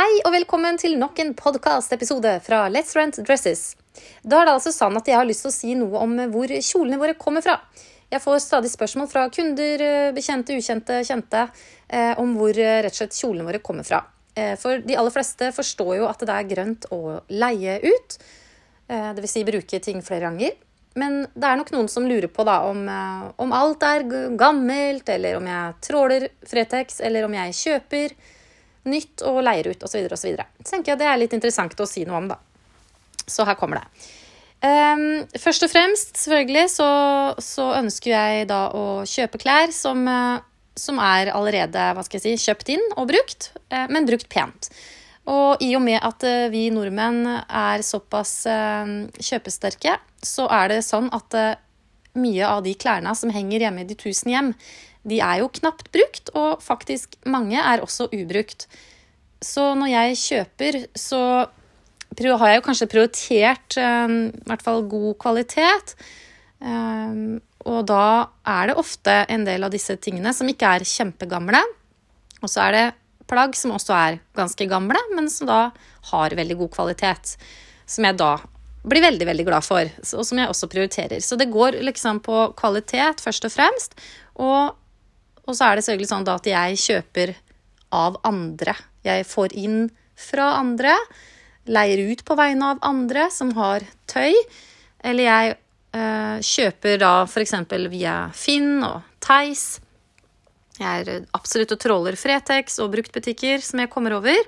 Hei og velkommen til nok en podkastepisode fra Let's Rent Dresses. Da er det altså sånn at jeg har lyst til å si noe om hvor kjolene våre kommer fra. Jeg får stadig spørsmål fra kunder, bekjente, ukjente, kjente eh, om hvor eh, rett og slett kjolene våre kommer fra. Eh, for de aller fleste forstår jo at det er grønt å leie ut, eh, dvs. Si bruke ting flere ganger. Men det er nok noen som lurer på da, om, eh, om alt er gammelt, eller om jeg tråler Fretex, eller om jeg kjøper nytt og leier ut, osv. Og så, tenker jeg det er litt interessant å si noe om, da. Så her kommer det. Um, først og fremst, selvfølgelig, så, så, ønsker jeg da å kjøpe klær som, uh, som, er allerede hva skal jeg si, kjøpt inn og brukt, uh, men brukt pent. Og i og med at uh, vi nordmenn er såpass kjøpesterke, så er det sånn at mye av de klærne som henger hjemme i de tusen hjem, de er jo knapt brukt, og faktisk mange er også ubrukt. Så når jeg kjøper, så har jeg jo kanskje prioritert um, i hvert fall god kvalitet. Um, og da er det ofte en del av disse tingene som ikke er kjempegamle. Og så er det plagg som også er ganske gamle, men som da har veldig god kvalitet. Som jeg da blir veldig, veldig glad for, og som jeg også prioriterer. Så det går liksom på kvalitet først og fremst. Og, og så er det selvfølgelig sånn at jeg kjøper av andre. Jeg får inn fra andre leier ut på vegne av andre som har tøy. Eller jeg øh, kjøper da f.eks. via Finn og Theis. Jeg er absolutt og tråler Fretex og bruktbutikker som jeg kommer over.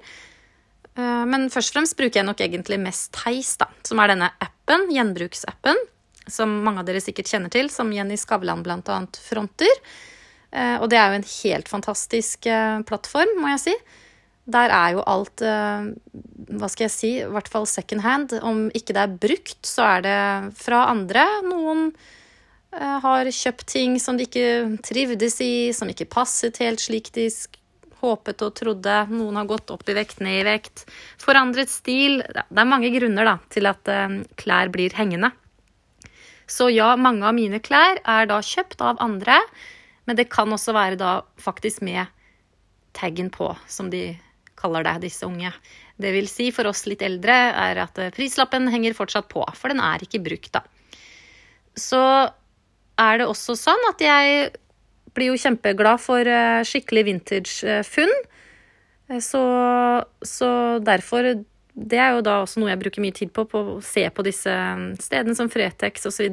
Eh, men først og fremst bruker jeg nok egentlig mest Theis, da, som er denne appen, gjenbruksappen, som mange av dere sikkert kjenner til, som Jenny Skavlan bl.a. fronter. Eh, og det er jo en helt fantastisk eh, plattform, må jeg si. Der er jo alt eh, Hva skal jeg si? I hvert fall second hand. Om ikke det er brukt, så er det fra andre. Noen har kjøpt ting som de ikke trivdes i, som ikke passet helt slik de håpet og trodde. Noen har gått opp i vekt, ned i vekt. Forandret stil. Det er mange grunner da, til at klær blir hengende. Så ja, mange av mine klær er da kjøpt av andre, men det kan også være da faktisk med taggen på, som de kaller det, disse unge. Det vil si for oss litt eldre er at eh, prislappen henger fortsatt på, for den er ikke brukt, da. Så er det også sånn at jeg blir jo kjempeglad for eh, skikkelig vintage-funn. Eh, så, så, derfor Det er jo da også noe jeg bruker mye tid på, på å se på disse stedene som Fretex osv.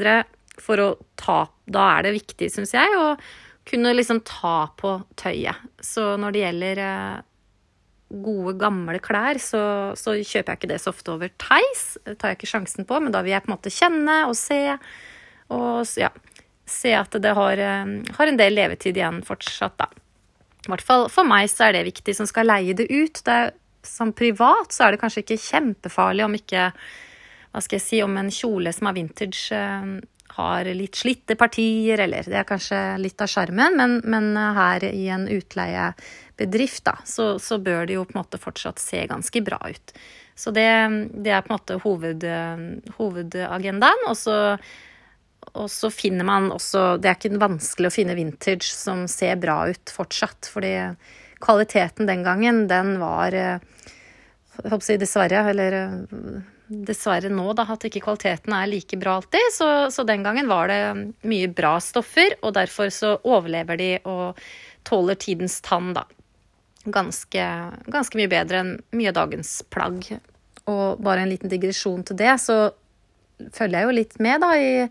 For å ta Da er det viktig, syns jeg, å kunne liksom ta på tøyet. Så når det gjelder gode, gamle klær, så, så, kjøper jeg ikke det så ofte over Theis. Det tar jeg ikke sjansen på, men da vil jeg på en måte kjenne og se. Og ja, se at det har, eh, har en del levetid igjen fortsatt, da. I hvert fall for meg så er det viktig, som skal leie det ut. Det er, som privat så er det kanskje ikke kjempefarlig om ikke Hva skal jeg si, om en kjole som er vintage eh, har litt slitte partier, eller det er kanskje litt av sjarmen, men, men, her i en utleiebedrift, da, så, så, bør det jo på en måte fortsatt se ganske bra ut. Så det, det er på en måte hoved, hovedagendaen. Og så, og så finner man også Det er ikke vanskelig å finne vintage som ser bra ut fortsatt, fordi kvaliteten den gangen, den var jeg håper å si dessverre, eller dessverre nå da, at ikke kvaliteten er like bra alltid. Så, så, den gangen var det mye bra stoffer, og derfor så overlever de og tåler tidens tann, da. Ganske, ganske mye bedre enn mye av dagens plagg. Og bare en liten digresjon til det, så følger jeg jo litt med, da, i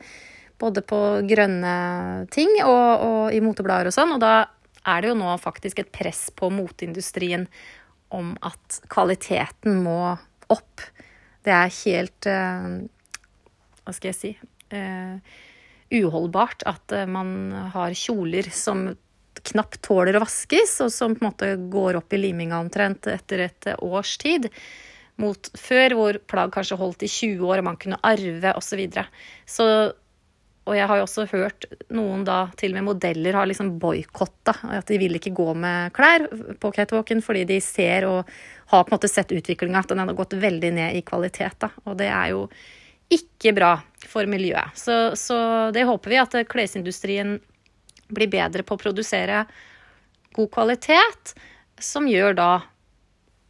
både på grønne ting og, og i moteblader og sånn. Og da er det jo nå faktisk et press på moteindustrien om at kvaliteten må opp. Det er helt eh, Hva skal jeg si eh, uholdbart at eh, man har kjoler som knapt tåler å vaskes, og som på en måte går opp i liminga omtrent etter et års tid. Mot før, hvor plagg kanskje holdt i 20 år, og man kunne arve osv. Så, videre. så og jeg har jo også hørt noen da, til og med modeller, har liksom boikotta. At de vil ikke gå med klær på catwalken fordi de ser og har på en måte sett utviklinga, at den har gått veldig ned i kvalitet. Da. Og det er jo ikke bra for miljøet. Så, så det håper vi at klesindustrien blir bedre på å produsere god kvalitet, som gjør da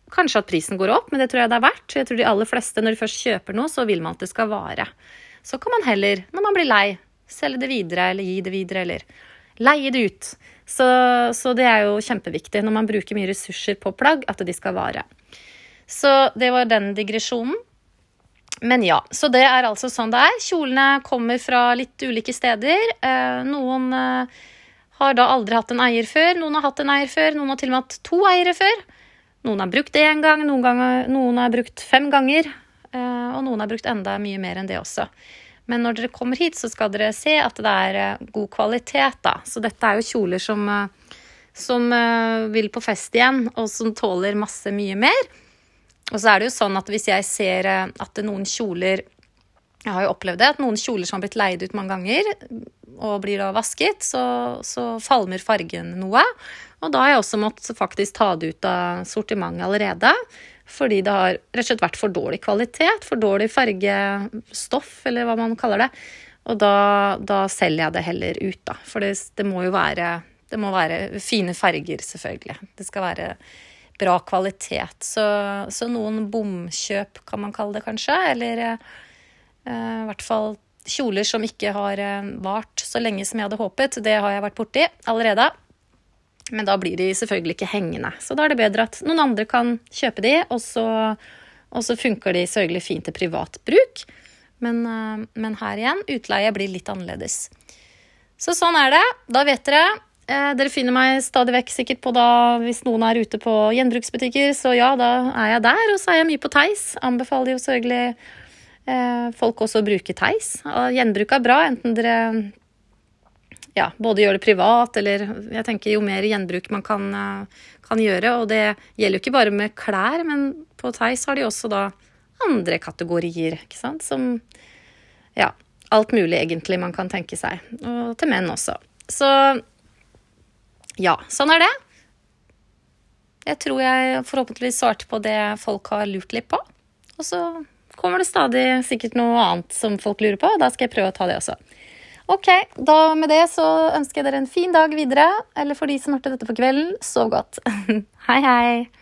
Kanskje at prisen går opp, men det tror jeg det er verdt. Jeg tror de aller fleste, når de først kjøper noe, så vil man at det skal vare. Så kan man heller, når man blir lei, selge det videre eller gi det videre, eller leie det ut. Så, så det er jo kjempeviktig når man bruker mye ressurser på plagg, at de skal vare. Så det var den digresjonen. Men ja, så det er altså sånn det er. Kjolene kommer fra litt ulike steder. Eh, noen eh, har da aldri hatt en eier før, noen har hatt en eier før, noen har til og med hatt to eiere før. Noen har brukt én gang, noen, ganger, noen har brukt fem ganger, eh, og noen har brukt enda mye mer enn det også. Men når dere kommer hit, så skal dere se at det er eh, god kvalitet, da. Så dette er jo kjoler som, eh, som vil på fest igjen, og som tåler masse mye mer. Og så er det jo sånn at hvis jeg ser at noen kjoler Jeg har jo opplevd det, at noen kjoler som har blitt leid ut mange ganger, og blir da vasket, så, så falmer fargen noe. Og da har jeg også måttet faktisk ta det ut av sortimentet allerede. Fordi det har rett og slett vært for dårlig kvalitet, for dårlig fargestoff, eller hva man kaller det. Og da, da selger jeg det heller ut, da. For det, det, må jo være, det må være fine farger, selvfølgelig. Det skal være bra kvalitet. Så, så noen bomkjøp, kan man kalle det kanskje. Eller eh, i hvert fall kjoler som ikke har eh, vart så lenge som jeg hadde håpet. Det har jeg vært borti allerede. Men da blir de selvfølgelig ikke hengende. Så da er det bedre at noen andre kan kjøpe de, og så, og så funker de sørgelig fint til privat bruk. Men, eh, men, her igjen, utleie blir litt annerledes. Så sånn er det. Da vet dere. Eh, dere finner meg stadig vekk sikkert på da hvis noen er ute på gjenbruksbutikker, så ja, da er jeg der. Og så er jeg mye på Theis. Anbefaler jo sørgelig eh, folk også å bruke Theis. Gjenbruk er bra, enten dere ja, både gjøre det privat, eller jeg tenker jo mer gjenbruk man kan, eh, kan, gjøre. Og det gjelder jo ikke bare med klær, men på Theis har de også da andre kategorier, ikke sant, som ja, alt mulig egentlig man kan tenke seg. Og til menn også. Så ja, sånn er det. Jeg tror jeg forhåpentligvis svarte på det folk har lurt litt på. Og så kommer det stadig sikkert noe annet som folk lurer på, og da skal jeg prøve å ta det også. Ok, da med det så ønsker jeg dere en fin dag videre. Eller for de som hørte dette på kvelden, sov godt. hei, hei.